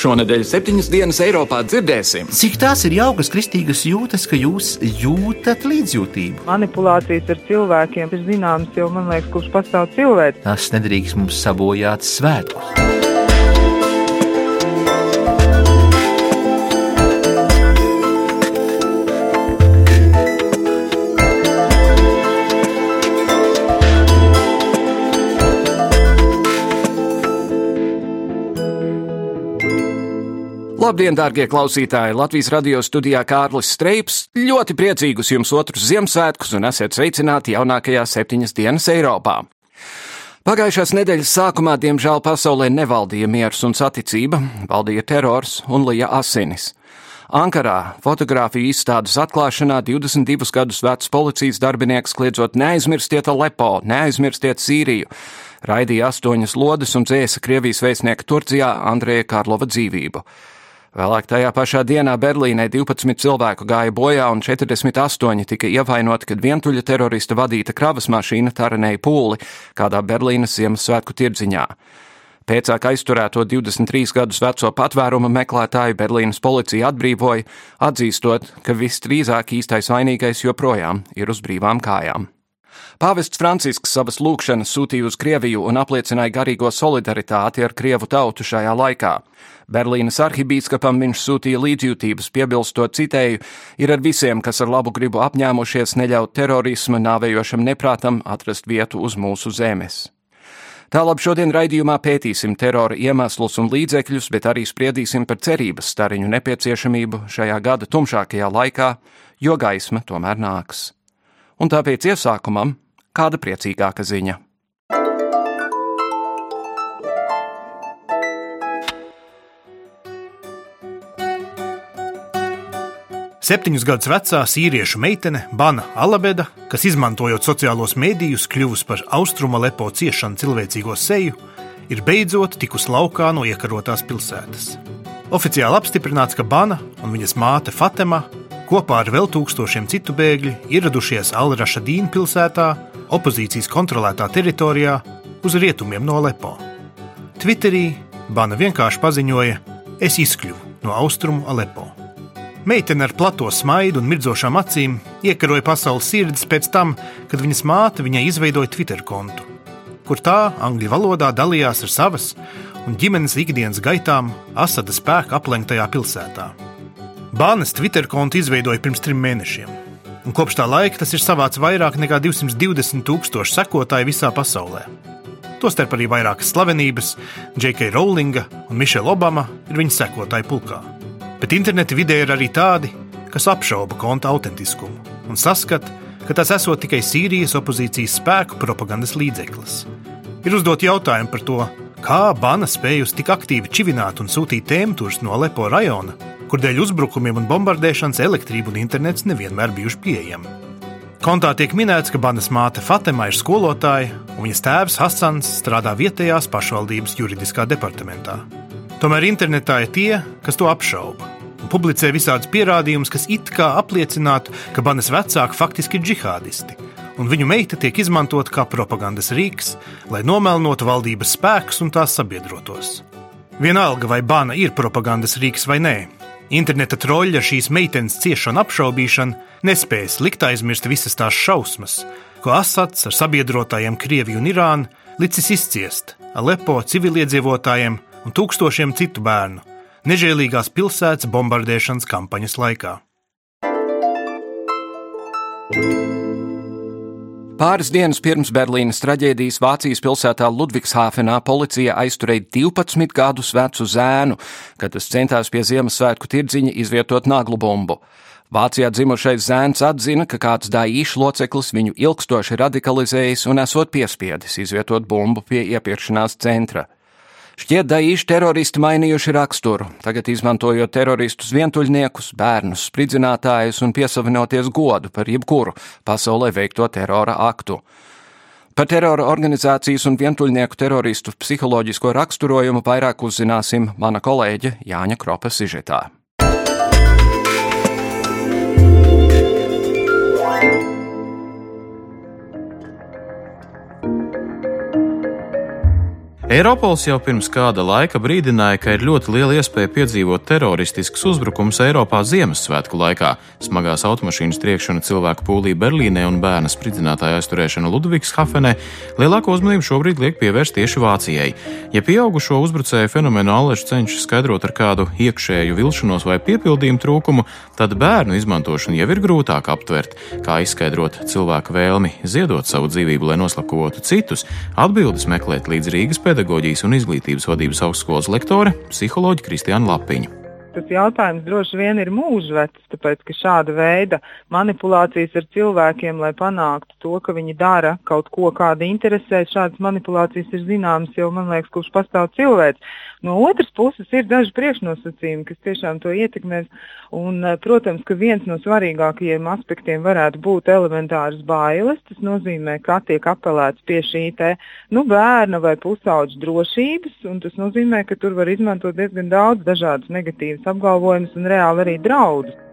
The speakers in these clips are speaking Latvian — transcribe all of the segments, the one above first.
Šonadēļ septiņas dienas Eiropā dzirdēsim. Cik tās ir jaukas kristīgas jūtas, ka jūs jūtat līdzjūtību? Manipulācijas ar cilvēkiem ir zināmas jau, man liekas, kurš pastāv cilvēks. Tas nedrīkst mums sabojāt svētkus. Labdien, darbie klausītāji! Latvijas radio studijā Kārlis Streips. Ļoti priecīgus jums otrus Ziemassvētkus un esiet sveicināti jaunākajā septiņas dienas Eiropā. Pagājušās nedēļas sākumā, diemžēl, pasaulē nevaldīja miers un saticība, valdīja terors un lija asinis. Ankarā fotografiju izstādes atklāšanā 22 gadus vecs policijas darbinieks kliedzot neaizmirstiet Alepo, neaizmirstiet Sīriju, raidīja astoņas lodes un dzēsa Krievijas vēstnieka Turcijā Andreja Karlova dzīvību. Vēlāk tajā pašā dienā Berlīnē 12 cilvēku gāja bojā un 48 tika ievainoti, kad vientuļa terorista vadīta kravas mašīna taranēja pūli kādā Berlīnas Ziemassvētku tirdziņā. Pēcāk aizturēto 23 gadus veco patvērumu meklētāju Berlīnas policija atbrīvoja, atzīstot, ka visdrīzāk īstais vainīgais joprojām ir uz brīvām kājām. Pāvests Francisks savas lūgšanas sūtīja uz Krieviju un apliecināja garīgo solidaritāti ar Krievu tautu šajā laikā. Berlīnas arhibīskapam viņš sūtīja līdzjūtības, piebilstot citēju, ir ar visiem, kas ar labu gribu apņēmušies neļaut terorisma nāvējošam neprātam atrast vietu uz mūsu zemes. Tālāk šodien raidījumā pētīsim terora iemeslus un līdzekļus, bet arī spriedīsim par cerības stariņu nepieciešamību šajā gada tumšākajā laikā, jo gaisma tomēr nāks. Un tāpēc iesākumam kāda priecīgāka ziņa. Septiņus gadus vecā sīriešu meitene Bana Alabeda, kas izmantojot sociālos mēdījus, kļuvusi par austrumu lepo ciešanu cilvēcīgo seju, ir beidzot tikusi laukā no iekarotās pilsētas. Oficiāli apstiprināts, ka Bana un viņas māte Fatema kopā ar vēl tūkstošiem citu bēgļu ieradušies Alrašadīna pilsētā, opozīcijas kontrolētā teritorijā, uz rietumiem no Lepo. Twitterī Bana vienkārši paziņoja: Es izkļuvu no austrumu Alepo. Meitene ar plato smaidu un mirdzošām acīm iekaroja pasaules sirdis pēc tam, kad viņas māte viņai izveidoja Twitter kontu, kur tā angļu valodā dalījās ar savas un ģimenes ikdienas gaitām Asada spēka aplenktajā pilsētā. Bānes Twitter kontu izveidoja pirms trim mēnešiem, un kopš tā laika tas ir savāds vairāk nekā 220 tūkstoši sekotāju visā pasaulē. Tostarp arī vairākas slavenības, J.K. Rowlinga un Mišela Obama ir viņa sekotāju pulkā. Bet interneta vidē ir arī tādi, kas apšauba konta autentiskumu un saskata, ka tas esot tikai Sīrijas opozīcijas spēku propagandas līdzeklis. Ir uzdot jautājumu par to, kā Bana spējusi tik aktīvi čivināt un sūtīt tēmtūrus no Lepo rajona, kur dēļ uzbrukumiem un bombardēšanas elektrība un internets nevienmēr bijuši pieejami. Kontā tiek minēts, ka Banas māte Fatema ir skolotāja, un viņas tēvs Hasans strādā vietējās pašvaldības juridiskā departamentā. Tomēr internetā ir tie, kas to apšauba un publicē visādus pierādījumus, kas it kā apliecinātu, ka Banas vecāki faktiski ir džihādisti, un viņu meita tiek izmantota kā propagandas rīks, lai nomelnotu valdības spēkus un tās sabiedrotos. Vienalga, vai Bana ir propagandas rīks vai nē, interneta troļļa šīs meitenes ciešanu apšaubīšana nespējas likt aizmirst visas tās šausmas, ko Asads ar sabiedrotājiem Krieviju un Irānu licis izciest Alepo civiliedzīvotājiem un tūkstošiem citu bērnu nežēlīgās pilsētas bombardēšanas kampaņas laikā. Pāris dienas pirms Berlīnas traģēdijas Vācijas pilsētā Ludvigshāfenā policija aizturēja 12 gadus vecu zēnu, kad tas centās pie Ziemassvētku tirdziņa izvietot naglu bumbu. Vācijā dzimušais zēns atzina, ka kāds dāīšu loceklis viņu ilgstoši radikalizējis un esot piespiedis izvietot bumbu pie iepirkšanās centra. Šķiet, daīši teroristi mainījuši raksturu, tagad izmantojot teroristus vientuļniekus, bērnus, spridzinātājus un piesavinoties godu par jebkuru pasaulē veikto terora aktu. Par terora organizācijas un vientuļnieku teroristu psiholoģisko raksturojumu vairāk uzzināsim mana kolēģe Jāņa Kropa sižetā. Eiropols jau pirms kāda laika brīdināja, ka ir ļoti liela iespēja piedzīvot teroristiskus uzbrukumus Eiropā Ziemassvētku laikā. Smagās automašīnas triekšana cilvēku pūlī Berlīnē un bērna spridzinātāja aizturēšana Ludvigshafenē lielāko uzmanību šobrīd liek pievērst tieši Vācijai. Ja pieaugušo uzbrucēju fenomenu Aleša cenšas skaidrot ar kādu iekšēju vilšanos vai piepildījumu trūkumu, tad bērnu izmantošanu jau ir grūtāk aptvert. Kā izskaidrot cilvēku vēlmi ziedot savu dzīvību, lai noslakotu citus, atbildes meklēt līdz Rīgas pēdējiem pedagoģijas un izglītības vadības augstskolas lektore, psiholoģa Kristiāna Lapiņa. Tas jautājums droši vien ir mūžvecs, tāpēc ka šāda veida manipulācijas ar cilvēkiem, lai panāktu to, ka viņi dara kaut ko, kāda interesē, šādas manipulācijas ir zināmas jau, man liekas, kurš pastāv cilvēks. No otras puses ir daži priekšnosacījumi, kas tiešām to ietekmēs. Un, eh, protams, ka viens no svarīgākajiem aspektiem varētu būt elementāras bailes. Tas nozīmē, ka tiek apelēts pie šī te, nu, bērna vai pusauģa drošības, un tas nozīmē, ka tur var izmantot diezgan daudz dažādas negatīvas apgalvojumus un reāli arī draudus.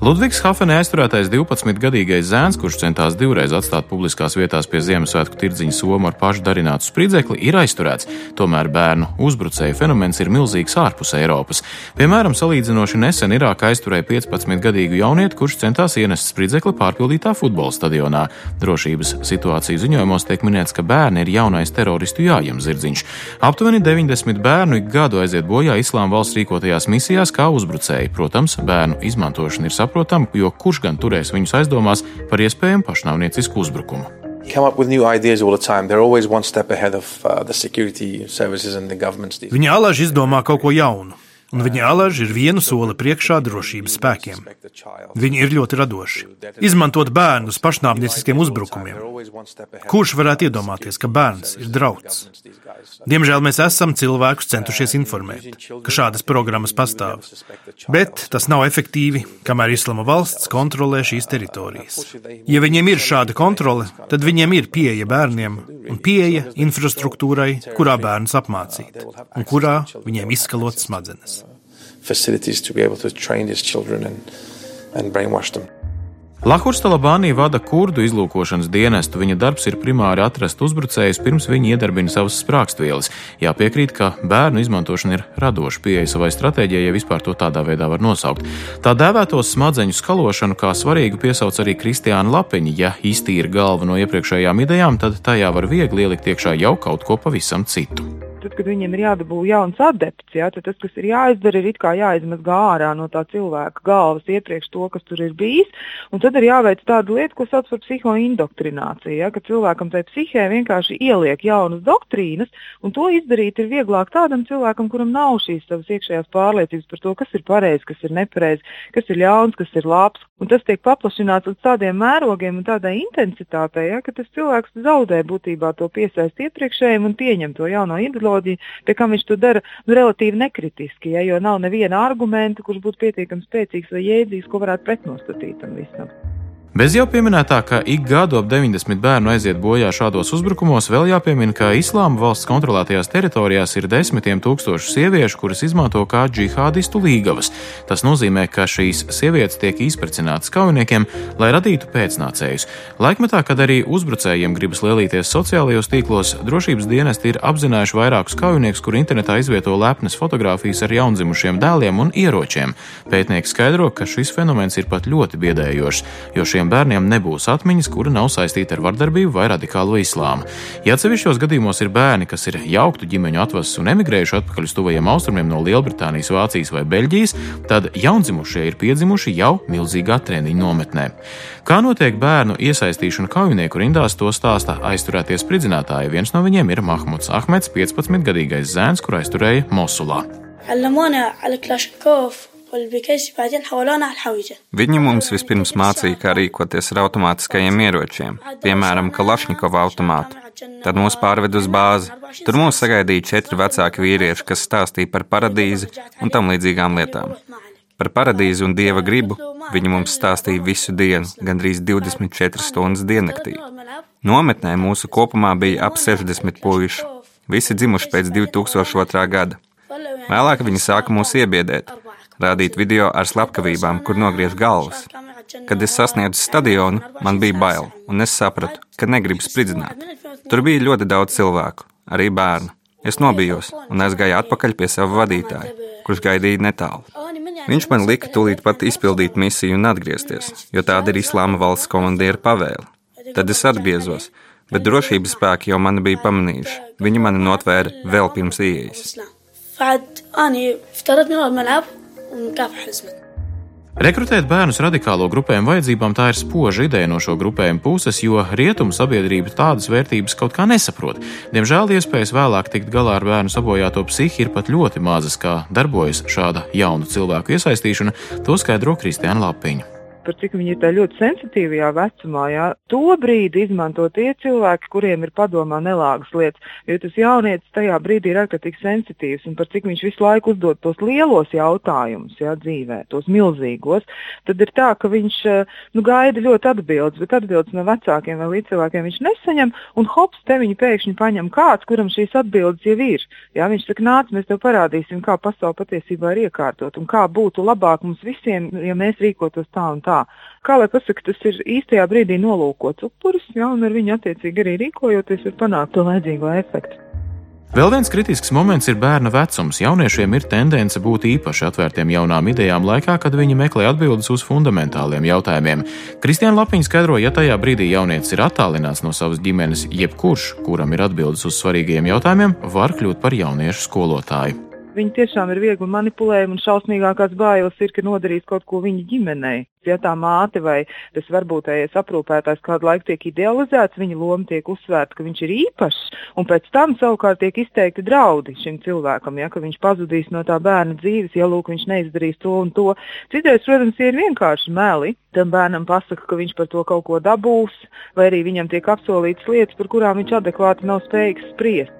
Ludvigs Hafenē aizturētais 12-gadīgais zēns, kurš centās divreiz atstāt publiskās vietās pie Ziemassvētku tirdziņa somu ar pašu darinātu spridzekli, ir aizturēts. Tomēr bērnu uzbrucēju fenomens ir milzīgs ārpus Eiropas. Piemēram, salīdzinoši nesen Irākā aizturēja 15-gadīgu jaunieti, kurš centās ienest spridzekli pārpildītā futbola stadionā. Drošības situāciju ziņojumos tiek minēts, ka bērni ir jaunais teroristu jājam zirdziņš. Aptuveni 90 bērnu ik gadu aiziet bojā Islāma valsts rīkotajās misijās kā uzbrucēji. Protams, bērnu izmantošana ir saprotama saprotam, jo kurš gan turēs viņus aizdomās par iespējamu pašnāvniecisku uzbrukumu. Viņi alaži izdomā kaut ko jaunu un viņa alaži ir vienu soli priekšā drošības spēkiem. Viņi ir ļoti radoši. Izmantot bērnus pašnāvnieciskiem uzbrukumiem. Kurš varētu iedomāties, ka bērns ir drauds? Diemžēl mēs esam cilvēkus centušies informēt, ka šādas programmas pastāv. Bet tas nav efektīvi, kamēr Islama valsts kontrolē šīs teritorijas. Ja viņiem ir šāda kontrole, tad viņiem ir pieeja bērniem un pieeja infrastruktūrai, kurā bērns apmācīt un kurā viņiem izskalot smadzenes facilities to be able to train these children and, and brainwash them. Lahurs Talabānī vada kurdu izlūkošanas dienestu. Viņa darbs ir primāri atrast uzbrucējus, pirms viņi iedarbina savas sprāgstvielas. Jāpiekrīt, ka bērnu izmantošana ir radoša pieeja savai stratēģijai, ja vispār to tādā veidā var nosaukt. Tā dēvētos smadzeņu skalošanu kā svarīgu piesauc arī Kristiāna Lapiņa. Ja iztīra galvu no iepriekšējām idejām, tad tajā var viegli ielikt iekšā jau kaut ko pavisam citu tad, kad viņiem ir jādabū jauns adepts, ja, tad tas, kas ir jāizdara, ir jāizmazgā ārā no tā cilvēka galvas iepriekš to, kas tur ir bijis. Un tad ir jāveic tāda lieta, ko sauc par psihoindoktrināciju, ja, ka cilvēkam tajā psihē vienkārši ieliek jaunas doktrīnas, un to izdarīt ir vieglāk tādam cilvēkam, kuram nav šīs savas iekšējās pārliecības par to, kas ir pareizi, kas ir nepareizi, kas ir ļauns, kas ir labs. Un tas tiek paplašināts uz tādiem mērogiem un tādai intensitātei, ja, ka tas cilvēks zaudē būtībā to piesaist iepriekšējiem un pieņem to jauno ideoloģiju psiholoģiju, pie kam viņš to dara nu, relatīvi nekritiski, ja, jo nav neviena argumenta, kurš būtu pietiekami spēcīgs vai jēdzīgs, ko varētu pretnostatīt tam visam. Bez jau pieminētā, ka ik gadu ap 90 bērnu aiziet bojā šādos uzbrukumos, vēl jāpiemina, ka Islāma valsts kontrolētajās teritorijās ir desmitiem tūkstošu sieviešu, kuras izmanto kā džihādistu līgavas. Tas nozīmē, ka šīs sievietes tiek izprecinātas kaujiniekiem, lai radītu pēcnācējus. Laikmetā, kad arī uzbrucējiem gribas lielīties sociālajos tīklos, drošības dienesti ir apzinājuši vairākus kaujiniekus, kur internetā izvieto lepnas fotogrāfijas ar jaundzimušiem dēliem un ieročiem. Pētnieki skaidro, ka šis fenomens ir pat ļoti biedējošs, jo šie šiem bērniem nebūs atmiņas, kura nav saistīta ar vardarbību vai radikālo islāmu. Ja atsevišķos gadījumos ir bērni, kas ir jauktu ģimeņu atvases un emigrējuši atpakaļ uz tuvajiem austrumiem no Lielbritānijas, Vācijas vai Beļģijas, tad jaundzimušie ir piedzimuši jau milzīgā treniņa nometnē. Kā notiek bērnu iesaistīšana kaujinieku rindās, to stāsta aizturēties spridzinātāji. Viens no viņiem ir Mahmuds Ahmeds, 15-gadīgais zēns, kur aizturēja Mosulā. علمونا على كلاشينكوف Viņi mums vispirms mācīja, kā rīkoties ar automātiskajiem ieročiem, piemēram, Kalašņikova automātu. Tad mūs pārved uz bāzi. Tur mūs sagaidīja četri vecāki vīrieši, kas stāstīja par paradīzi un tam līdzīgām lietām. Par paradīzi un dieva gribu viņi mums stāstīja visu dienu, gandrīz 24 stundas diennaktī. Nometnē mūsu kopumā bija ap 60 puiši, visi dzimuši pēc 2002. gada. Vēlāk viņi sāka mūs iebiedēt, rādīt video ar slepkavībām, kur nogriež galvas. Kad es sasniedzu stadionu, man bija bail, un es sapratu, ka negribu spridzināt. Tur bija ļoti daudz cilvēku, arī bērnu. Es nobijos un aizgāju atpakaļ pie sava vadītāja, kurš gaidīja netālu. Viņš man lika tūlīt pat izpildīt misiju un atgriezties, jo tāda ir Islāma valsts komandiera pavēle. Tad es atgriezos, bet drošības spēki jau mani bija pamanījuši. Viņi mani notvēra vēl pirms ieejas. Rekrutēt bērnus radikālo grupējumu vajadzībām tā ir spoža ideja no šo grupējumu puses, jo rietumu sabiedrība tādas vērtības kaut kā nesaprot. Diemžēl iespējas vēlāk tikt galā ar bērnu sabojāto psihi ir pat ļoti mazas, kā darbojas šāda jaunu cilvēku iesaistīšana, to skaidro Kristiāna Lapiņa par cik viņi ir ļoti sensitīvajā vecumā. Jā. To brīdi izmanto tie cilvēki, kuriem ir padomā nelāgas lietas. Jo tas jaunietis tajā brīdī ir ārkārtīgi sensitīvs un par cik viņš visu laiku uzdod tos lielos jautājumus jā, dzīvē, tos milzīgos, tad ir tā, ka viņš eh, nu, gaida ļoti atbildes, bet atbildes no vecākiem vai līdzcilvēkiem viņš nesaņem. Un hops, te viņi pēkšņi paņem kāds, kuram šīs atbildes jau ir. Jā, viņš saka, nāc, mēs tev parādīsim, kā pasaule patiesībā ir iekārtot un kā būtu labāk mums visiem, ja mēs rīkotos tā un tā tā. Kā lai pasaka, tas ir īstajā brīdī nolūkots upuris, ja, un ar viņu attiecīgi arī rīkojoties, var panākt to vajadzīgo efektu. Vēl viens kritisks moments ir bērna vecums. Jauniešiem ir tendence būt īpaši atvērtiem jaunām idejām laikā, kad viņi meklē atbildes uz fundamentāliem jautājumiem. Kristiāna Lapiņa skaidro, ja tajā brīdī jaunietis ir attālināts no savas ģimenes, jebkurš, kuram ir atbildes uz svarīgiem jautājumiem, var kļūt par jauniešu skolotāju. Viņi tiešām ir viegli manipulējami, un šausmīgākās bailes ir, ka nodarīs kaut ko viņa ģimenei. Ja tā māte vai tas varbūtējais aprūpētājs kādu laiku tiek idealizēts, viņa loma tiek uzsvērta, ka viņš ir īpašs, un pēc tam savukārt tiek izteikti draudi šim cilvēkam, ja viņš pazudīs no tā bērna dzīves, ja lūk, viņš neizdarīs to un to. Citreiz, protams, ir vienkārši meli. Tam bērnam pasaka, ka viņš par to kaut ko dabūs, vai arī viņam tiek apsolītas lietas, par kurām viņš adekvāti nav spējīgs spriest.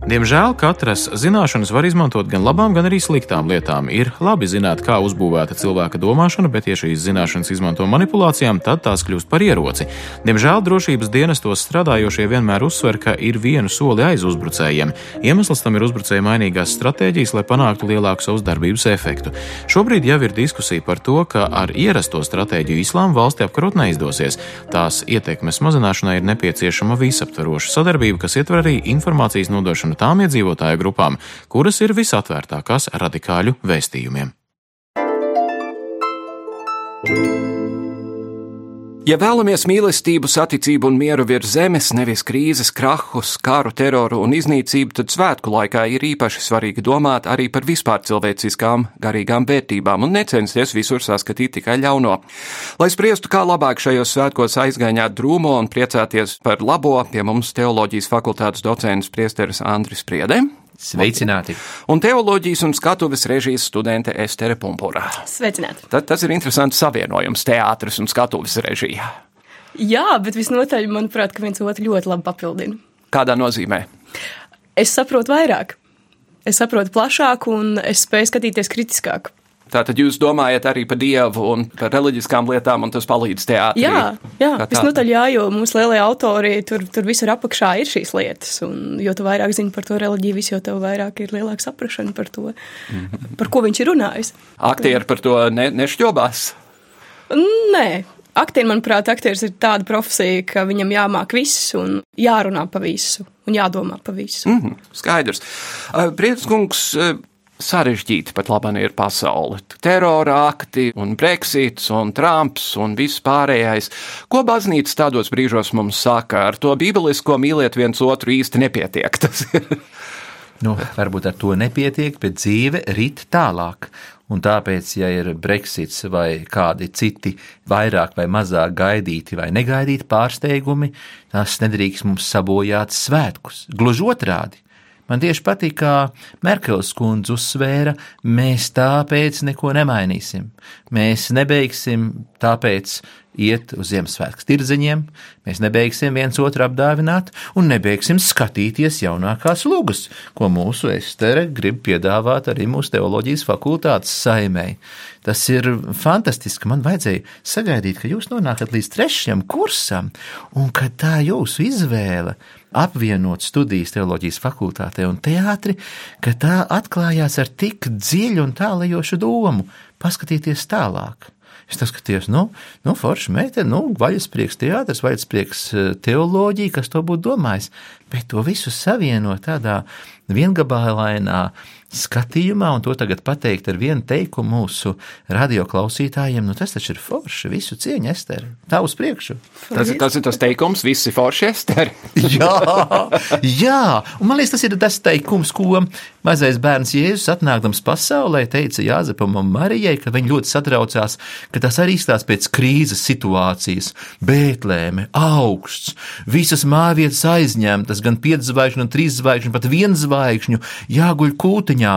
Diemžēl katras zināšanas var izmantot gan labām, gan arī sliktām lietām. Ir labi zināt, kā uzbūvēta cilvēka domāšana, bet, ja šīs zināšanas izmanto manipulācijām, tad tās kļūst par ieroci. Diemžēl drošības dienestos strādājošie vienmēr uzsver, ka ir vienu soli aiz uzbrucējiem. Iemesls tam ir uzbrucēja mainīgās stratēģijas, lai panāktu lielāku savas darbības efektu. Šobrīd jau ir diskusija par to, ka ar ierasto stratēģiju islāma valsti apkarot neizdosies. Tās ietekmes mazināšanai ir nepieciešama visaptveroša sadarbība, kas ietver arī informācijas nodošanu vēršanu tām iedzīvotāju grupām, kuras ir visatvērtākās radikāļu vēstījumiem. Ja vēlamies mīlestību, saticību un mieru virs zemes, nevis krīzes, krahus, kāru, teroru un iznīcību, tad svētku laikā ir īpaši svarīgi domāt arī par vispār cilvēciskām, garīgām vērtībām un necensties visur saskatīt tikai ļauno. Lai spriestu, kā labāk šajos svētkos aizgaņāt drūmo un priecāties par labo, pie mums teoloģijas fakultātes docents priesteris Andris Priedē. Sveicināti! Un teoloģijas un skatuves režijas studente Estere Pumpura. Sveicināti! Tad, tas ir interesants savienojums - teātris un skatuves režija. Jā, bet visnotaļ, manuprāt, ka viens otru ļoti labi papildina. Kādā nozīmē? Es saprotu vairāk. Es saprotu plašāk, un es spēju skatīties kritiskāk. Tātad jūs domājat arī par dievu un par reliģiskām lietām, un tas palīdz teātrī? Jā, jā visnotaļ jā, jo mūsu lielie autori tur, tur visur apakšā ir šīs lietas, un jo tu vairāk zini par to reliģiju, vis, jo tev vairāk ir lielāka saprašana par to, mm -hmm. par ko viņš ir runājis. Aktieri par to ne, nešķobās? Nē. Aktieri, manuprāt, aktieris ir tāda profesija, ka viņam jāmāk viss un jārunā pa visu un jādomā pa visu. Mm -hmm, skaidrs. Uh, Prieckungs, sarežģīti pat labāk ir pasaule. Terora akti, un Brexits, un Trumps un viss pārējais. Ko baznīca tādos brīžos mums saka? Ar to bībelisko mīliet viens otru īsti nepietiek. nu, varbūt ar to nepietiek, bet dzīve rit tālāk. Un tāpēc, ja ir Brexits vai kādi citi vairāk vai mazāk gaidīti vai negaidīti pārsteigumi, tas nedrīkst mums sabojāt svētkus. Gluži otrādi, Man tieši patīk, kā Merkels kundze uzsvēra, mēs tāpēc neko nemainīsim. Mēs nebeigsim tāpēc iet uz Ziemassvētku tirdziņiem, mēs nebeigsim viens otru apdāvināt un nebeigsim skatīties jaunākās lugas, ko mūsu estere grib piedāvāt arī mūsu teoloģijas fakultātes saimei. Tas ir fantastiski. Man vajadzēja sagaidīt, ka jūs nonākat līdz trešajam kursam, un ka tā jūsu izvēle apvienot studijas teoloģijas fakultātē un teātri, ka tā atklājās ar tik dziļu un tālajošu domu paskatīties tālāk. Es skatījos, nu, nu forša meitene, nu, vaļasprieks teātris, vaļasprieks eh, teoloģija, kas to būtu domājis. Bet to visu savienot tādā viengabalainā skatījumā, un to tagad pateikt ar vienu teikumu mūsu radioklausītājiem, nu tas taču ir forši. Visu cieņu, Ester. Tā uz priekšu. Tas, tas ir tas teikums, visi forši, Ester. jā, jā, un man liekas, tas ir tas teikums, ko mazais bērns Jēzus atnākdams pasaulē teica Jāzepam un Marijai, ka viņi ļoti satraucās, ka tas arī izstās pēc krīzes situācijas. Bētlēme, augsts, visas mājvietas aizņemtas, gan piecas zvaigžņu, gan trīs zvaigžņu, pat viens zvaigžņu, jāguļ kūtiņā.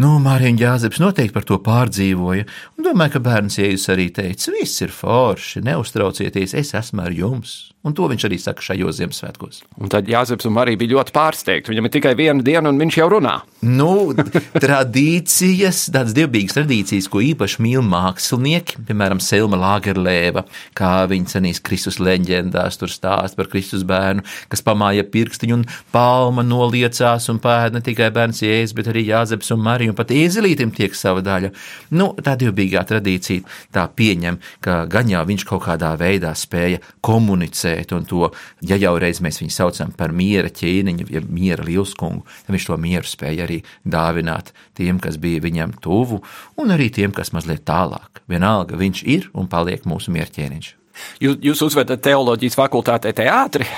Nu, Mārija Jāzeps noteikti par to pārdzīvoja, un domāju, ka bērns Jēzus arī teica: Viss ir forši, neuztraucieties, es esmu ar jums. Un to viņš arī saka šajos Ziemassvētkos. Un tad Jāzeps un Marija bija ļoti pārsteigti. Viņam ir tikai viena diena, un viņš jau runā. Nu, tradīcijas, tādas dievbijīgas tradīcijas, ko īpaši mīl mākslinieki, piemēram, Selma Lagerlēva, kā viņa cenīs Kristus leģendās, tur stāst par Kristus bērnu, kas pamāja pirkstiņu un palma noliecās un pēd ne tikai bērns Jēzus, bet arī Jāzeps un Marija, un pat iezelītim tiek sava daļa. Nu, tā dievbijīgā tradīcija tā pieņem, ka gan jau viņš kaut kādā veidā spēja komunicēt un to, ja jau reiz mēs viņu saucam par miera ķēniņu, ja miera lielskungu, tad viņš to mieru spēja arī dāvināt tiem, kas bija viņam tuvu, un arī tiem, kas mazliet tālāk. Vienalga, viņš ir un paliek mūsu mierķēniņš. Jūs, jūs uzvedat teoloģijas fakultātē teātri?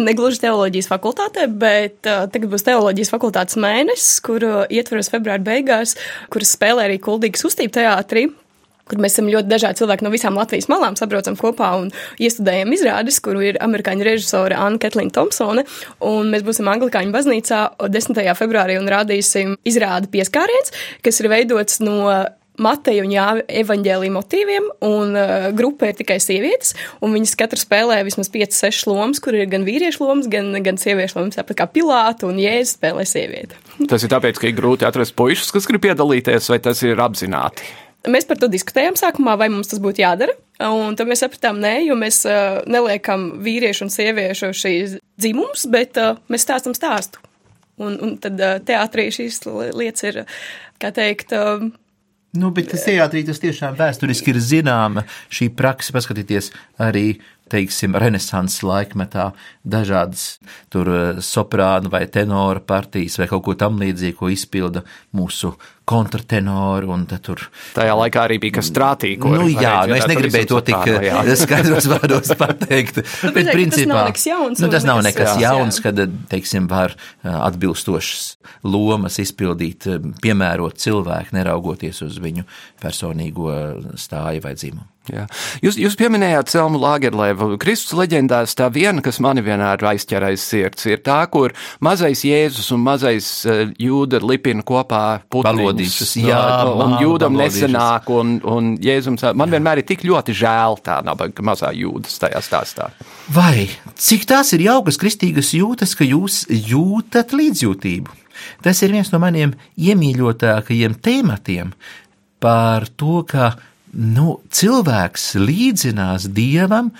Negluži teoloģijas fakultātē, bet uh, tagad būs teoloģijas fakultātes mēnesis, kur uh, ietveros februāra beigās, kuras spēlē arī Kuldīgas uztība teātrī kur mēs esam ļoti dažādi cilvēki no visām Latvijas malām, sabraucam kopā un iestudējam izrādes, kuru ir amerikāņu režisore Anna Ketlina Thompsone. Un mēs būsim Anglikāņu baznīcā 10. februārī un rādīsim izrādi pieskāriens, kas ir veidots no Mateja un Jāva evaņģēlīja motīviem, un uh, grupa ir tikai sievietes, un viņas katra spēlē vismaz 5-6 lomas, kur ir gan vīriešu lomas, gan, gan sieviešu lomas, tāpat kā Pilāta un Jēzus spēlē sievieti. Tas ir tāpēc, ka ir grūti atrast puišus, kas grib piedalīties, vai tas ir apzināti? Mēs par to diskutējām sākumā, vai mums tas būtu jādara. Un tad mēs sapratām, nē, jo mēs uh, neliekam vīriešu un sieviešu šīs dzimumus, bet uh, mēs stāstam stāstu. Un, un tad uh, teātrī šīs lietas ir, kā teikt, uh, Nu, bet tas teātrī tas tiešām vēsturiski ir zināma šī praksa, paskatīties arī teiksim, renesanses laikmetā dažādas tur soprānu vai tenora partijas vai kaut ko tam līdzīgu, ko izpilda mūsu kontratenoru, un tur. Tajā laikā arī bija kas strātīgi. Nu, jā, nu, es negribēju to tik skaidros vārdos pateikt, nu, bet principā tas nav nekas jauns. Nu, tas nav nekas jā, jauns, kad, teiksim, var atbilstošas lomas izpildīt, piemērot cilvēku, neraugoties uz viņu personīgo stāju vai dzimumu. Jā. Jūs, jūs pieminējāt Selmu Lagerlēvu. Kristus leģendās tā viena, kas mani vienmēr aizķer aiz sirds, ir tā, kur mazais Jēzus un mazais uh, jūda lipina kopā putekļus. Jā, un, jūdam nesenāk, un, un Jēzums. Man vienmēr ir tik ļoti žēl tā nabaga mazā jūdas tajā stāstā. Vai cik tās ir jaukas kristīgas jūtas, ka jūs jūtat līdzjūtību? Tas ir viens no maniem iemīļotākajiem tematiem par to, ka nu, cilvēks līdzinās dievam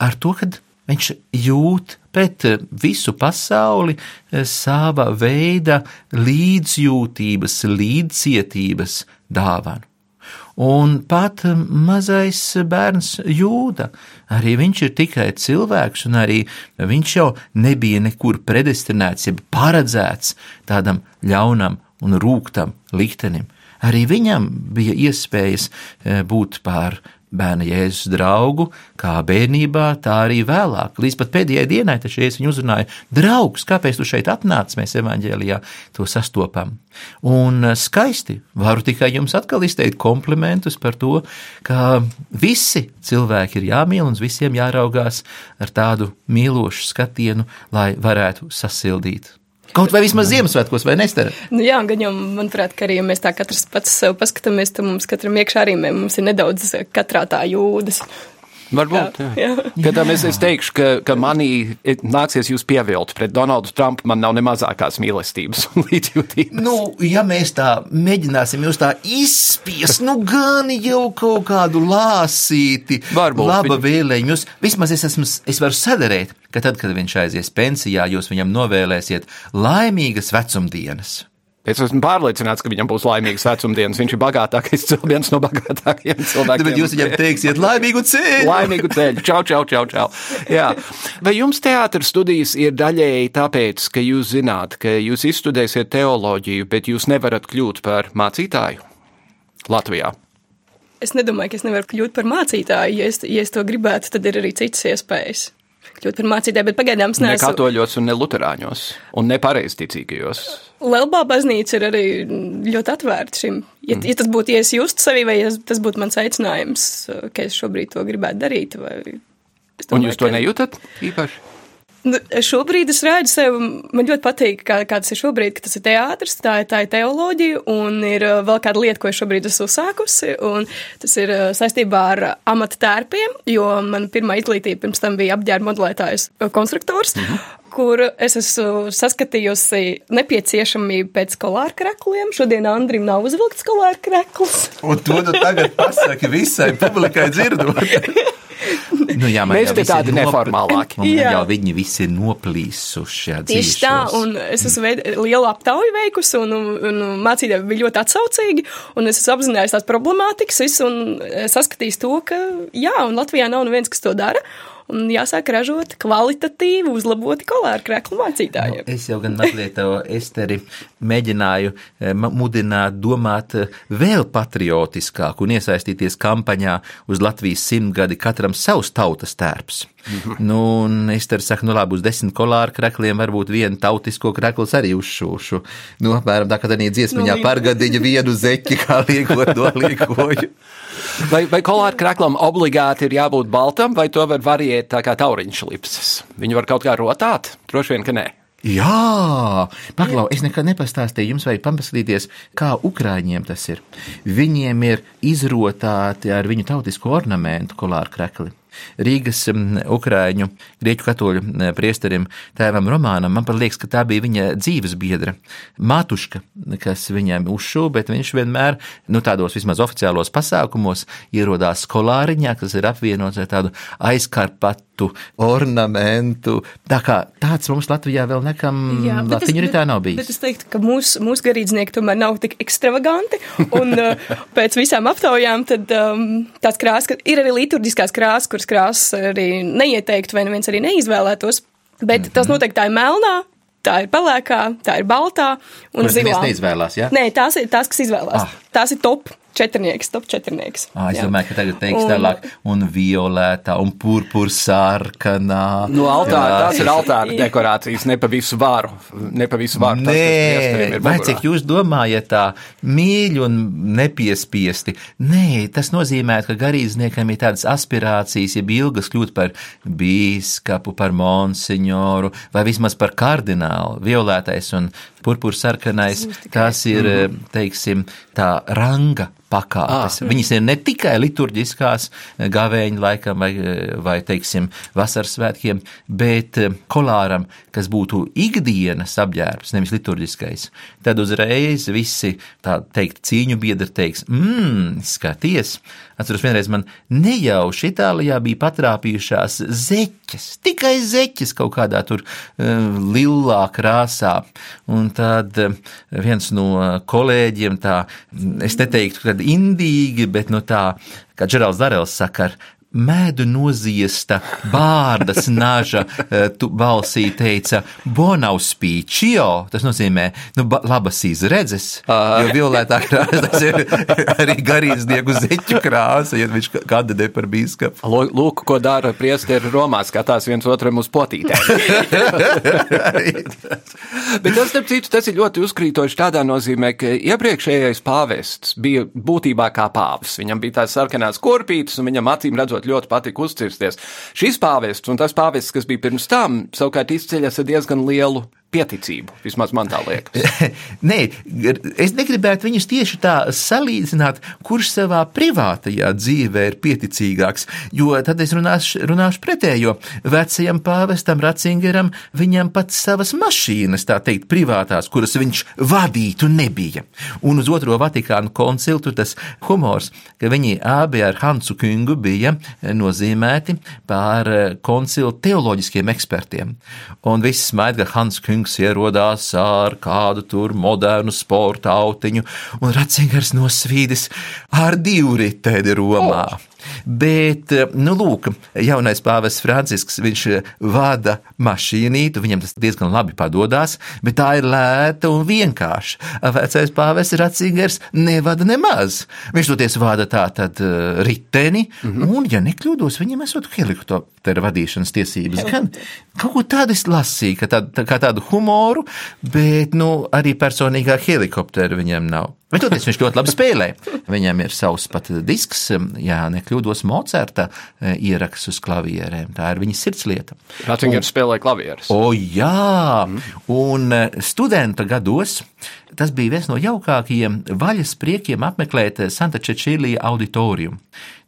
ar to, ka viņš jūt pret visu pasauli eh, sava veida līdzjūtības, līdzcietības dāvanu. Un pat mazais bērns jūda, arī viņš ir tikai cilvēks, un arī viņš jau nebija nekur predestinēts, jeb paredzēts tādam ļaunam un rūktam liktenim. Arī viņam bija iespējas e, būt par bērna Jēzus draugu, kā bērnībā, tā arī vēlāk. Līdz pat pēdējai dienai, taču es viņu uzrunāju, draugs, kāpēc tu šeit atnāc, mēs evaņģēlijā to sastopam. Un e, skaisti, varu tikai jums atkal izteikt komplimentus par to, ka visi cilvēki ir jāmīl un visiem jāraugās ar tādu mīlošu skatienu, lai varētu sasildīt Kaut vai vismaz Ziemassvētkos, vai nestara? Nu, jā, gan jau, manuprāt, ka arī, ja mēs tā katrs pats sev paskatāmies, tad mums katram iekšā arī mums ir nedaudz katrā tā jūdas. Varbūt. Jā. Jā. Kad es, es teikšu, ka, ka manī nāksies jūs pievilt pret Donaldu Trumpu, man nav ne mazākās mīlestības un līdzjūtības. Nu, ja mēs tā mēģināsim jūs tā izspiest, nu gan jau kaut kādu lāsīti, Varbūt laba viņi- vēlējumu. Jūs, vismaz es, esmu, es varu sadarēt, ka tad, kad viņš aizies pensijā, jūs viņam novēlēsiet laimīgas vecumdienas. Es esmu pārliecināts, ka viņam būs laimīgs vecumdienas. Viņš ir bagātākais, cilvēks, viens no bagātākajiem cilvēkiem. Bet jūs viņam teiksiet laimīgu ceļu! Laimīgu ceļu, čau, čau, čau. čau. Jā. Vai jums teātris studijas ir daļēji tāpēc, ka jūs zināt, ka jūs izstudēsiet teoloģiju, bet jūs nevarat kļūt par mācītāju Latvijā? Es nedomāju, ka es nevaru kļūt par mācītāju. Ja es, ja es to gribētu, tad ir arī citas iespējas. Kļūt par mācītāju, bet pagaidām es Ne neesmu. katoļos un ne luterāņos, un ne pareizticīgajos. Lielbā baznīca ir arī ļoti atvērta šim. Ja, mm. ja tas būtu, ja es justu sevi, vai ja tas būtu mans aicinājums, ka es šobrīd to gribētu darīt, vai es Un domāju, jūs to ka- nejūtat īpaši? Nu, šobrīd es redzu sevi, man ļoti patīk, kā, kā tas ir šobrīd, ka tas ir teātris, tā, ir- tā ir teoloģija, un ir uh, vēl kāda lieta, ko es šobrīd esmu uzsākusi, un tas ir uh, saistībā ar uh, amata tērpiem, jo man pirmā izglītība pirms tam bija apģērba modelētājs, konstruktors. Mhm. Kur es esmu saskatījusi nepieciešamību pēc kolāra krekliem. Šodien Andrim nav uzvilkts kolāra krekls. Un to nu tagad pasaki visai publikai dzirdot. Nu, jā, man Mēs te tādi neformālāki. Jā. jau viņi visi ir noplīsuši. jā, Tieši tā, un es esmu veid, lielu aptauju veikusi, un, un, un mācītāji bija ļoti atsaucīgi, un es esmu apzinājies tās problemātikas, visu, un eh, saskatījis to, ka jā, un Latvijā nav neviens, kas to dara, un jāsāk ražot kvalitatīvi uzlaboti kolāru kreklu mācītājiem. Es jau gan mazliet to Esteri mēģināju eh, mudināt domāt eh, vēl patriotiskāk un iesaistīties kampaņā uz Latvijas simtgadi katram savs tautas tērps. Nu, un Ester saka, nu labi, uz desmit kolāru krekliem varbūt vienu tautisko krekls arī uzšūšu. Nu, apmēram tā, ka tādā dziesmiņā Nu, pargadiņa vienu zeķi, kā liekot to liekoju. Vai, vai kolāra kreklam obligāti ir jābūt baltam, vai to var variēt tā kā tauriņš lipses? Viņu var kaut kā rotāt? Droši vien, ka nē. Jā, paklau, es nekad nepastāstīju, jums vajag paskatīties, kā Ukrāņiem tas ir. Viņiem ir izrotāti ar viņu tautisko ornamentu kolāru krekli. Rīgas Ukrāņu grieķu katoļu priesterim tēvam Romānam, man liekas, ka tā bija viņa dzīves biedra, Mātuška, kas viņam uzšūva, bet viņš vienmēr, nu tādos vismaz oficiālos pasākumos, ierodās kolāriņā, kas ir apvienots ar tādu aizkarpatu ornamentu. Tā kā tāds mums Latvijā vēl nekam Latviju ritā nav bijis. Bet es teiktu, ka mūsu mūs garīdznieki tomēr nav tik ekstravaganti. Un uh, pēc visām aptaujām tad um, tās krāsas, ka ir arī liturģiskās krāsas, kuras krāsas arī neieteiktu vai neviens arī neizvēlētos. Bet mm -hmm. tas noteikti tā ir melnā. Tā ir pelēkā, tā ir baltā un zilā. neizvēlās, jā? Nē, tās ir tās, kas izvēlās. Ah. Tās ir top četrnieks, top četrnieks. Ah, es Jā. domāju, ka tagad teiks Un- tālāk, un violētā, un purpura sarkanā. No altāra Jā. tās ir altāra dekorācijas, ne pa visu varu. Ne pa visu varu. tas, kas priesteriem Nē, ir vai cik jūs domājat tā mīļi un nepiespiesti? Nē, tas nozīmē, ka garīdzniekam ir tādas aspirācijas, ja ilgas kļūt par bīskapu, par monsignoru vai vismaz par kardinālu. Violētais un purpura sarkanais, tas ir, teiksim, tā ranga pakāpes. Ah. Viņas ir ne tikai liturģiskās eh, gavēņa laikam vai, eh, vai teiksim, vasaras svētkiem, bet eh, kolāram, kas būtu ikdienas apģērbs, nevis liturģiskais, tad uzreiz visi tā teikt cīņu biedri teiks, mmm, skaties! Atceros, vienreiz man nejauši Itālijā bija patrāpījušās zeķes, tikai zeķes kaut kādā tur lilā krāsā. Un tad viens no kolēģiem tā, es neteiktu, ka indīgi, bet no tā, kā Džerals Darels saka, ar Mēdu noziesta bārdas naža eh, tu balsī teica bonauspīčio, tas nozīmē, nu, ba- labas izredzes, jo violētā krāsa, tas ir arī garīdznieku zeķu krāsa, ja viņš kandidē par bīskapu. Lūk, ko dara priesteri Romā, skatās viens otram uz potītēm. Bet tas, starp citu, tas ir ļoti uzkrītoši tādā nozīmē, ka iepriekšējais pāvests bija būtībā kā pāvis. Viņam bija tās sarkanās korpītes, un viņam acīm redzot ļoti patika uzcirsties. Šis pāvests un tas pāvests, kas bija pirms tam, savukārt izceļas ar diezgan lielu pieticību. Vismaz man tā liekas. Nē, es negribētu viņus tieši tā salīdzināt, kurš savā privātajā dzīvē ir pieticīgāks. Jo tad es runāšu, runāšu pretējo. Vecajam pāvestam Ratzingeram viņam pat savas mašīnas, tā teikt, privātās, kuras viņš vadītu, nebija. Un uz otro Vatikānu koncilu tur tas humors, ka viņi abi ar Hansu Kungu bija nozīmēti pār koncilu teoloģiskiem ekspertiem. Un viss smaida, ka Hans Kungs ierodās ar kādu tur modernu sporta autiņu, un Ratzingers nosvīdis ar divritēdi Romā. Oh. Bet, eh, nu, lūk, jaunais pāvests Francisks, viņš eh, vada mašīnītu, viņam tas diezgan labi padodas, bet tā ir lēta un vienkārša. Vecais pāvests Ratzingers nevada nemaz. Viņš toties vada tā tad uh, riteni, mm -hmm. un, ja nekļūdos, viņam esot helikoptera vadīšanas tiesības. Gan kaut ko tādu es lasīju, ka tādu, tā, kā tādu humoru, bet, nu, arī personīgā helikoptera viņam nav. Bet toties viņš ļoti labi spēlē. Viņam ir savs pat disks, ja nekļūdos, Mocerta e, ieraksts uz klavierēm. Tā ir viņa sirdslieta. Ratzingers spēlē klavierus. O, jā, un e, studenta gados tas bija viens no jaukākajiem vaļas priekiem apmeklēt Santa Čečīlija auditoriju.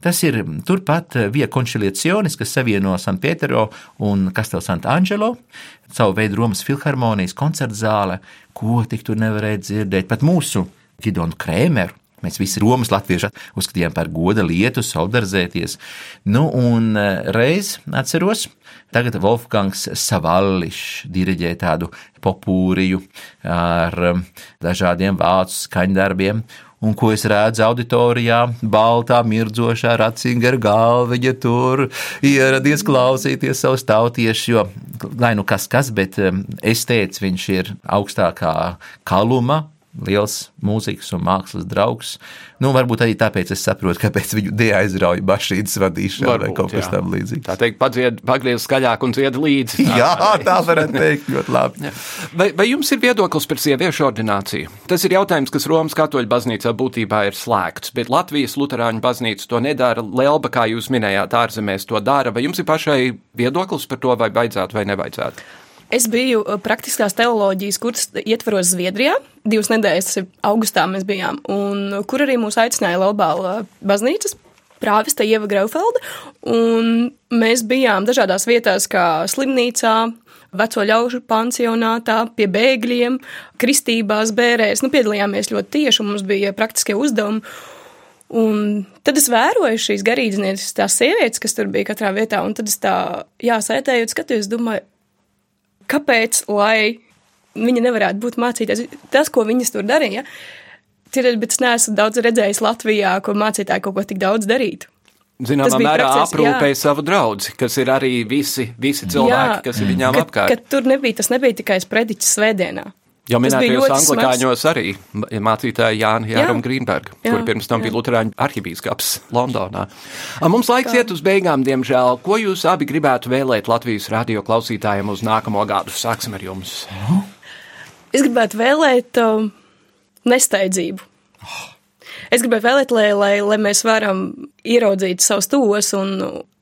Tas ir turpat Via Conciliacionis, kas savieno San Pietro un Castel Sant'Angelo, savu veidu Romas filharmonijas koncertzāle, ko tik tur nevarēja dzirdēt. Pat mūsu Gidonu Krēmeru. Mēs visi Romas latvieši uzskatījām par goda lietu, solidarizēties. Nu, un e, reiz atceros, tagad Wolfgangs Savallišs diriģē tādu popūriju ar e, dažādiem vācu skaņdarbiem. Un ko es redzu auditorijā, baltā, mirdzošā racingera galviņa tur ieradies klausīties savus tautiešus, jo, lai nu kas kas, bet e, es teicu, viņš ir augstākā kaluma liels mūzikas un mākslas draugs. Nu, varbūt arī tāpēc es saprotu, kāpēc viņu neaizrauja bašītas vadīšana varbūt, vai kaut kas tam līdzīgs. Tā teikt, padzied, pagriez skaļāk un dzied līdzi. Tā, jā, tā varētu teikt ļoti labi. vai, vai jums ir viedoklis par sieviešu ordināciju? Tas ir jautājums, kas Romas katoļu baznīcā būtībā ir slēgts, bet Latvijas luterāņu baznīca to nedara. Lielba, kā jūs minējāt, ārzemēs to dara. Vai jums ir pašai viedoklis par to, vai vajadzētu vai nevajadzētu? Es biju uh, praktiskās teoloģijas kursa ietvaros Zviedrijā. Divas nedēļas, augustā mēs bijām, un uh, kur arī mūs aicināja Laubāla baznīcas prāvesta Ieva Graufelda, un mēs bijām dažādās vietās, kā slimnīcā, veco ļaužu pansionātā, pie bēgļiem, kristībās, bērēs. Nu, piedalījāmies ļoti tieši, un mums bija praktiskie uzdevumi. Un tad es vēroju šīs garīdznieces, tās sievietes, kas tur bija katrā vietā, un tad es tā, jā, sēdēju un skatījos, domāju, kāpēc, lai viņa nevarētu būt mācītājs. Tas, ko viņas tur darīja, ir, bet es neesmu daudz redzējis Latvijā, ko mācītāji kaut ko tik daudz darītu. Zināmā mērā aprūpēja savu draugu, kas ir arī visi, visi cilvēki, jā, kas ir viņām ka, apkārt. Ka tur nebija, tas nebija tikai sprediķis svētdienā. Jau minētajos anglikāņos arī mācītāja Jāna Jāruma Grīnberga, kur pirms tam jā. bija Lutāņu arhibīskaps Londonā. Mums laiks iet uz beigām, diemžēl. Ko jūs abi gribētu vēlēt Latvijas radio klausītājiem uz nākamo gadu? Sāksim ar jums. Es gribētu vēlēt uh, nesteidzību. Es gribētu vēlēt, lai, lai, lai mēs varam ieraudzīt savus tos un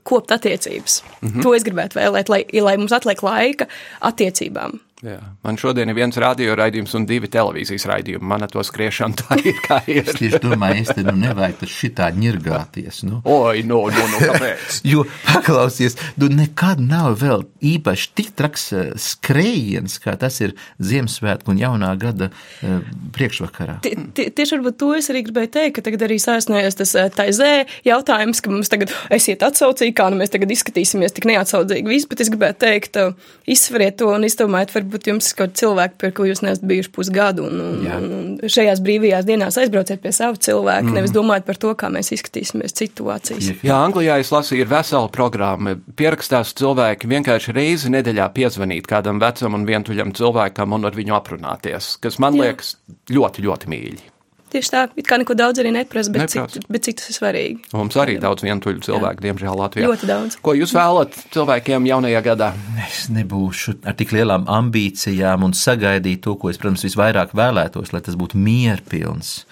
kopt attiecības. Mm -hmm. To es gribētu vēlēt, lai, lai mums atliek laika attiecībām. Jā. Man šodien ir viens radioraidījums un divi televīzijas raidījumi. Man ar to skriešanu tā ir kā ir. es tieši domāju, es te nu nevajag tas šitā ņirgāties. Nu. Oi, no, no, no, kāpēc? jo, paklausies, tu nekad nav vēl īpaši tik traks eh, skrējiens, kā tas ir Ziemassvētku un jaunā gada uh, priekšvakarā. T tieši varbūt to es arī gribēju teikt, ka tagad arī sāsnējas tas eh, taizē jautājums, ka mums tagad esiet atsaucīgi, kā nu mēs tagad izskatīsimies tik neatsaudzīgi visu, bet es gribētu teikt, izsveriet to un izdomājiet, varbūt jums ir kaut cilvēki, pie ko jūs neesat bijuši pusgadu, un, un, un šajās brīvajās dienās aizbrauciet pie savu cilvēku, mm. nevis domājiet par to, kā mēs izskatīsimies situācijas. Jā, Anglijā es lasīju, ir vesela programma. Pierakstās cilvēki vienkārši reizi nedēļā piezvanīt kādam vecam un vientuļam cilvēkam un ar viņu aprunāties, kas man Jā. liekas ļoti, ļoti mīļi. Tieši tā, it kā neko daudz arī neprasa, bet, Nepras. cik, bet cik tas ir svarīgi. Mums arī daudz vientuļu cilvēku, Jā. diemžēl, Latvijā. Ļoti daudz. Ko jūs vēlat cilvēkiem jaunajā gadā? Es nebūšu ar tik lielām ambīcijām un sagaidīt to, ko es, protams, visvairāk vēlētos, lai tas būtu mierpilns.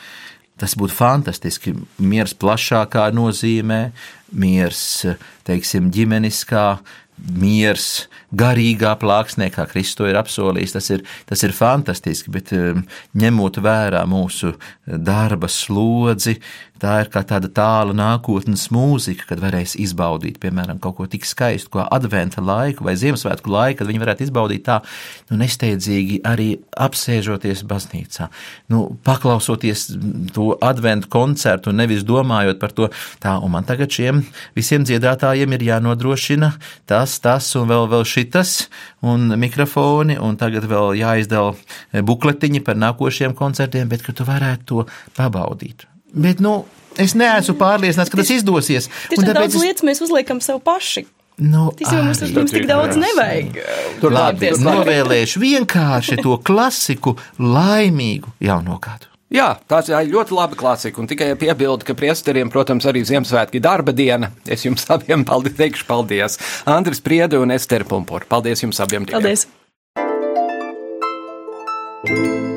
Tas būtu fantastiski. Miers plašākā nozīmē, miers, teiksim, ģimeniskā miers, garīgā plāksnē, kā Kristus ir apsolījis. Tas ir, tas ir fantastiski, bet um, ņemot vērā mūsu darba slodzi, tā ir kā tāda tāla nākotnes mūzika, kad varēs izbaudīt, piemēram, kaut ko tik skaistu, kā adventa laiku vai Ziemassvētku laiku, kad viņi varētu izbaudīt tā, nu, nesteidzīgi arī apsēžoties baznīcā, nu, paklausoties to adventu koncertu un nevis domājot par to, tā, un man tagad šiem visiem dziedātājiem ir jānodrošina tas, tas un vēl, vēl šitas, un mikrofoni, un tagad vēl jāizdala bukletiņi par nākošiem koncertiem, bet ka tu varētu to pabaudīt. Bet, nu, es neesmu pārliecināts, ka tas izdosies. Tieši tādas es... lietas mēs uzliekam sev paši. Nu, Ticībā, mums, mums tik daudz nevajag. Tur labi, novēlēšu vienkārši to klasiku laimīgu jauno gadu. Jā, tā ir ļoti laba klasika. Un tikai piebildu, ka priesteriem, protams, arī Ziemassvētki darba diena. Es jums abiem paldies, teikšu paldies. Andris Priede un Ester Pumpur. Paldies jums abiem. Paldies! Diviem.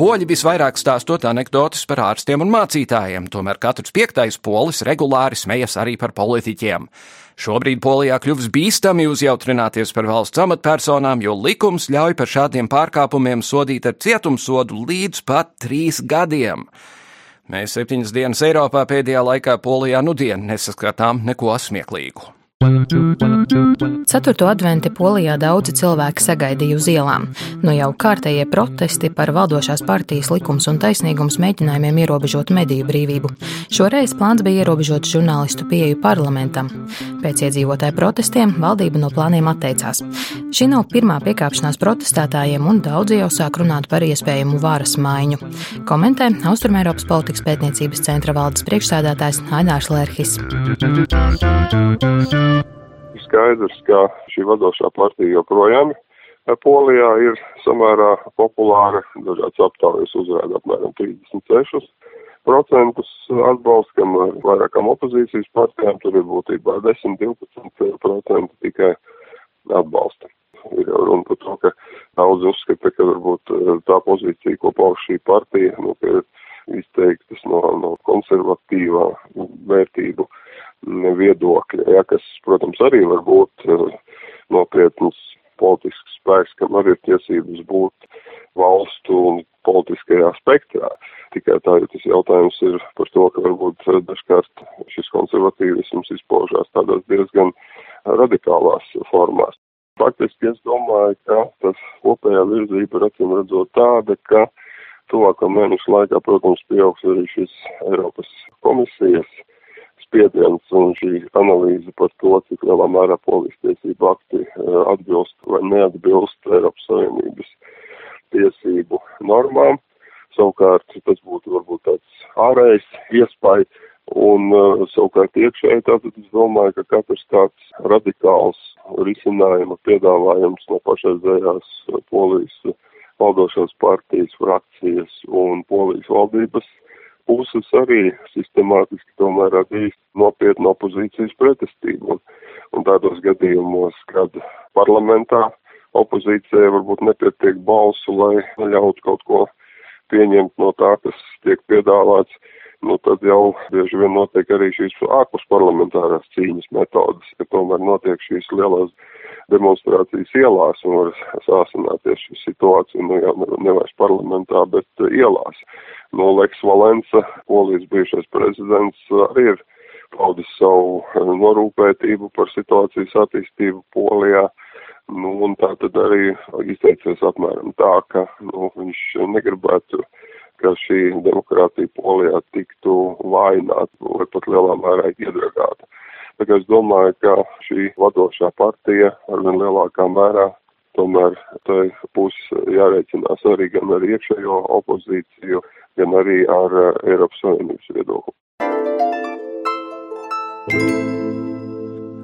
Poļi visvairāk stāstot anekdotas par ārstiem un mācītājiem, tomēr katrs piektais polis regulāri smejas arī par politiķiem. Šobrīd Polijā kļuvis bīstami uzjautrināties par valsts amatpersonām, jo likums ļauj par šādiem pārkāpumiem sodīt ar cietumsodu līdz pat trīs gadiem. Mēs septiņas dienas Eiropā pēdējā laikā Polijā nudien nesaskatām neko smieklīgu. Ceturto adventi Polijā daudzi cilvēki sagaidīja uz ielām. Nu jau kārtējie protesti par valdošās partijas likums un taisnīgums mēģinājumiem ierobežot mediju brīvību. Šoreiz plāns bija ierobežot žurnālistu pieeju parlamentam. Pēc iedzīvotāju protestiem valdība no plāniem atteicās. Šī nav pirmā piekāpšanās protestētājiem, un daudzi jau sāk runāt par iespējamu varas maiņu. Komentē Austrumēropas politikas pētniecības centra valdes priekšsēdētājs Ainārs Lērhis skaidrs, ka šī vadošā partija joprojām Polijā ir samērā populāra. Dažādas aptaujas uzrāda apmēram 36 procentus atbalstu, kam vairākām opozīcijas partijām tur ir būtībā 10-12% tikai atbalsta. Ir jau runa par to, ka daudz uzskata, ka varbūt tā pozīcija, ko pauž šī partija, nu, ka ir izteiktas no, no konservatīvā vērtību viedokļa, ja, kas, protams, arī var būt uh, nopietns politisks spēks, kam arī ir tiesības būt valstu un politiskajā spektrā. Tikai tā, ja tas jautājums ir par to, ka varbūt uh, dažkārt šis konservatīvisms izpaužās tādās diezgan radikālās formās. Faktiski es domāju, ka tas kopējā virzība ir acīm redzot tāda, ka tuvāko mēnešu laikā, protams, pieaugs arī šis Eiropas komisijas spiediens un šī analīze par to, cik lielā mērā polijas tiesību akti eh, atbilst vai neatbilst Eiropas Savienības tiesību normām. Savukārt tas būtu varbūt tāds ārējs iespēja, un uh, savukārt iekšēji tātad es domāju, ka katrs tāds radikāls risinājuma piedāvājums no pašreizējās polijas valdošās partijas frakcijas un polijas valdības puses arī sistemātiski tomēr atzīst nopietnu opozīcijas pretestību. Un, un tādos gadījumos, kad parlamentā opozīcijai varbūt nepietiek balsu, lai ļautu kaut ko pieņemt no tā, kas tiek piedāvāts, nu tad jau bieži vien notiek arī šīs ārpus parlamentārās cīņas metodas, ka tomēr notiek šīs lielās demonstrācijas ielās un var sāsināties šī situācija, nu jau nevairs parlamentā, bet ielās. Nu, Leks Valensa, polijas bijušais prezidents, arī ir paudis savu norūpētību par situācijas attīstību Polijā. Nu, un tā tad arī izteicies apmēram tā, ka nu, viņš negribētu, ka šī demokrātija Polijā tiktu vājināta vai pat lielā mērā iedragāta. Tā kā es domāju, ka šī vadošā partija arvien lielākā mērā tomēr tai būs jārēķinās arī gan ar iekšējo opozīciju, gan arī ar uh, Eiropas Savienības viedokli.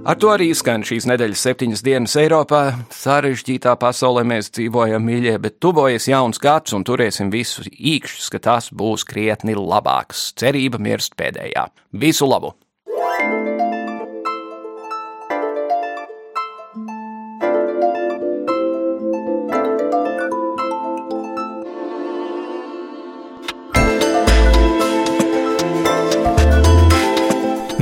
Ar to arī skan šīs nedēļas septiņas dienas Eiropā. Sarežģītā pasaulē mēs dzīvojam, mīļie, bet tuvojas jauns gads un turēsim visu īkšķus, ka tas būs krietni labāks. Cerība mirst pēdējā. Visu labu!